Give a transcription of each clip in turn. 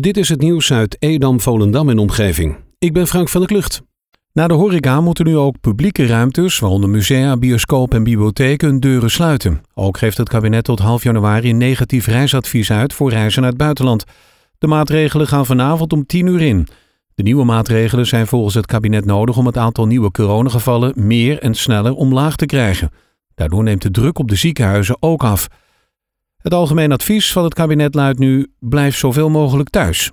Dit is het nieuws uit Edam, Volendam en omgeving. Ik ben Frank van der Klucht. Na de horeca moeten nu ook publieke ruimtes, waaronder musea, bioscoop en bibliotheken, hun deuren sluiten. Ook geeft het kabinet tot half januari een negatief reisadvies uit voor reizen naar het buitenland. De maatregelen gaan vanavond om 10 uur in. De nieuwe maatregelen zijn volgens het kabinet nodig om het aantal nieuwe coronagevallen meer en sneller omlaag te krijgen. Daardoor neemt de druk op de ziekenhuizen ook af. Het algemeen advies van het kabinet luidt nu: blijf zoveel mogelijk thuis.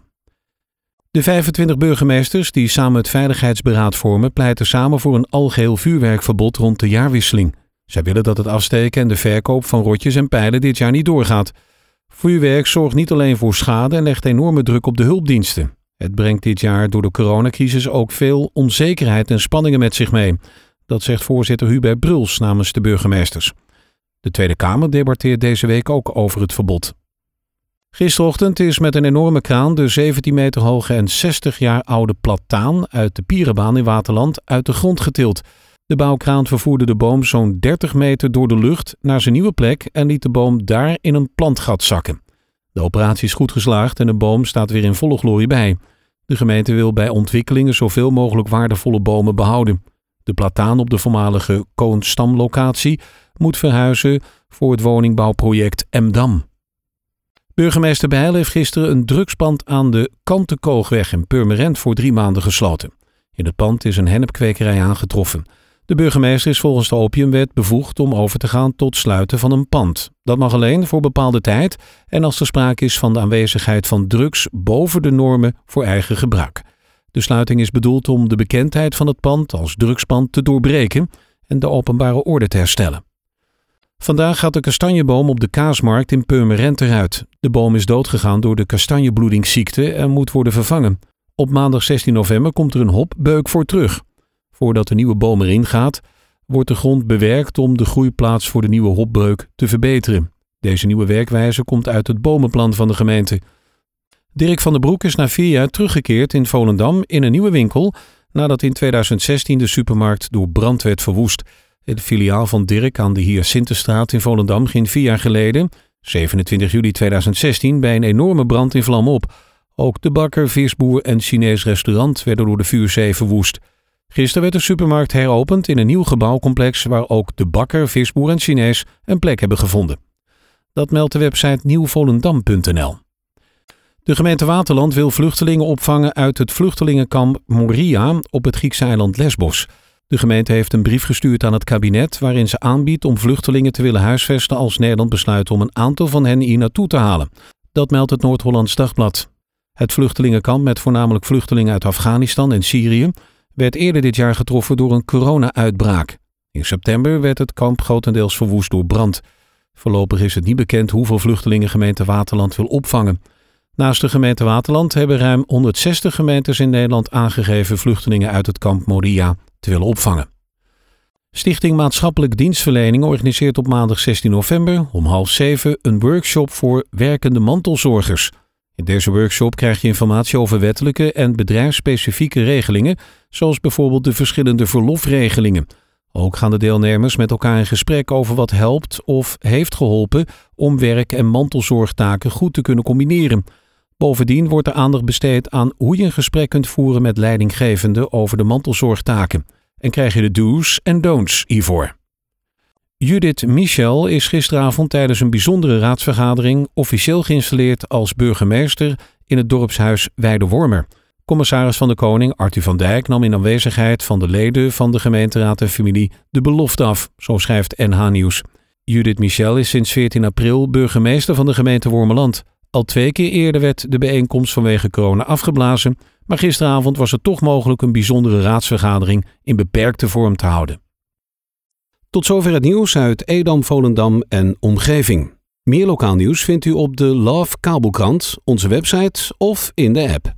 De 25 burgemeesters die samen het Veiligheidsberaad vormen, pleiten samen voor een algeheel vuurwerkverbod rond de jaarwisseling. Zij willen dat het afsteken en de verkoop van rotjes en pijlen dit jaar niet doorgaat. Vuurwerk zorgt niet alleen voor schade en legt enorme druk op de hulpdiensten. Het brengt dit jaar door de coronacrisis ook veel onzekerheid en spanningen met zich mee. Dat zegt voorzitter Hubert Bruls namens de burgemeesters. De Tweede Kamer debatteert deze week ook over het verbod. Gisterochtend is met een enorme kraan de 17 meter hoge en 60 jaar oude plataan uit de Pierenbaan in Waterland uit de grond getild. De bouwkraan vervoerde de boom zo'n 30 meter door de lucht naar zijn nieuwe plek en liet de boom daar in een plantgat zakken. De operatie is goed geslaagd en de boom staat weer in volle glorie bij. De gemeente wil bij ontwikkelingen zoveel mogelijk waardevolle bomen behouden. De plataan op de voormalige Koonstamlocatie moet verhuizen voor het woningbouwproject Emdam. Burgemeester Bijl heeft gisteren een drugspand aan de Kantenkoogweg in Purmerend voor drie maanden gesloten. In het pand is een hennepkwekerij aangetroffen. De burgemeester is volgens de opiumwet bevoegd om over te gaan tot sluiten van een pand. Dat mag alleen voor bepaalde tijd en als er sprake is van de aanwezigheid van drugs boven de normen voor eigen gebruik. De sluiting is bedoeld om de bekendheid van het pand als drugspand te doorbreken en de openbare orde te herstellen. Vandaag gaat de kastanjeboom op de Kaasmarkt in Purmerend eruit. De boom is doodgegaan door de kastanjebloedingsziekte en moet worden vervangen. Op maandag 16 november komt er een hopbeuk voor terug. Voordat de nieuwe boom erin gaat, wordt de grond bewerkt om de groeiplaats voor de nieuwe hopbeuk te verbeteren. Deze nieuwe werkwijze komt uit het bomenplan van de gemeente. Dirk van der Broek is na vier jaar teruggekeerd in Volendam in een nieuwe winkel nadat in 2016 de supermarkt door brand werd verwoest. De filiaal van Dirk aan de Hyacinthestraat in Volendam ging vier jaar geleden, 27 juli 2016, bij een enorme brand in vlam op. Ook de bakker, visboer en Chinees restaurant werden door de vuurzee verwoest. Gisteren werd de supermarkt heropend in een nieuw gebouwcomplex waar ook de bakker, visboer en Chinees een plek hebben gevonden. Dat meldt de website nieuwvolendam.nl. De gemeente Waterland wil vluchtelingen opvangen uit het vluchtelingenkamp Moria op het Griekse eiland Lesbos. De gemeente heeft een brief gestuurd aan het kabinet waarin ze aanbiedt om vluchtelingen te willen huisvesten als Nederland besluit om een aantal van hen hier naartoe te halen. Dat meldt het Noord-Hollands Dagblad. Het vluchtelingenkamp met voornamelijk vluchtelingen uit Afghanistan en Syrië werd eerder dit jaar getroffen door een corona-uitbraak. In september werd het kamp grotendeels verwoest door brand. Voorlopig is het niet bekend hoeveel vluchtelingen gemeente Waterland wil opvangen. Naast de gemeente Waterland hebben ruim 160 gemeentes in Nederland aangegeven vluchtelingen uit het kamp Moria te willen opvangen. Stichting Maatschappelijk Dienstverlening organiseert op maandag 16 november om half zeven een workshop voor werkende mantelzorgers. In deze workshop krijg je informatie over wettelijke en bedrijfsspecifieke regelingen, zoals bijvoorbeeld de verschillende verlofregelingen. Ook gaan de deelnemers met elkaar in gesprek over wat helpt of heeft geholpen om werk- en mantelzorgtaken goed te kunnen combineren. Bovendien wordt er aandacht besteed aan hoe je een gesprek kunt voeren met leidinggevenden over de mantelzorgtaken. En krijg je de do's en don'ts hiervoor. Judith Michel is gisteravond tijdens een bijzondere raadsvergadering officieel geïnstalleerd als burgemeester in het dorpshuis Weidewormer. Commissaris van de Koning Arthur van Dijk nam in aanwezigheid van de leden van de gemeenteraad en familie de belofte af, zo schrijft NH Nieuws. Judith Michel is sinds 14 april burgemeester van de gemeente Wormerland. Al twee keer eerder werd de bijeenkomst vanwege corona afgeblazen, maar gisteravond was het toch mogelijk een bijzondere raadsvergadering in beperkte vorm te houden. Tot zover het nieuws uit Edam, Volendam en omgeving. Meer lokaal nieuws vindt u op de Love Kabelkrant, onze website of in de app.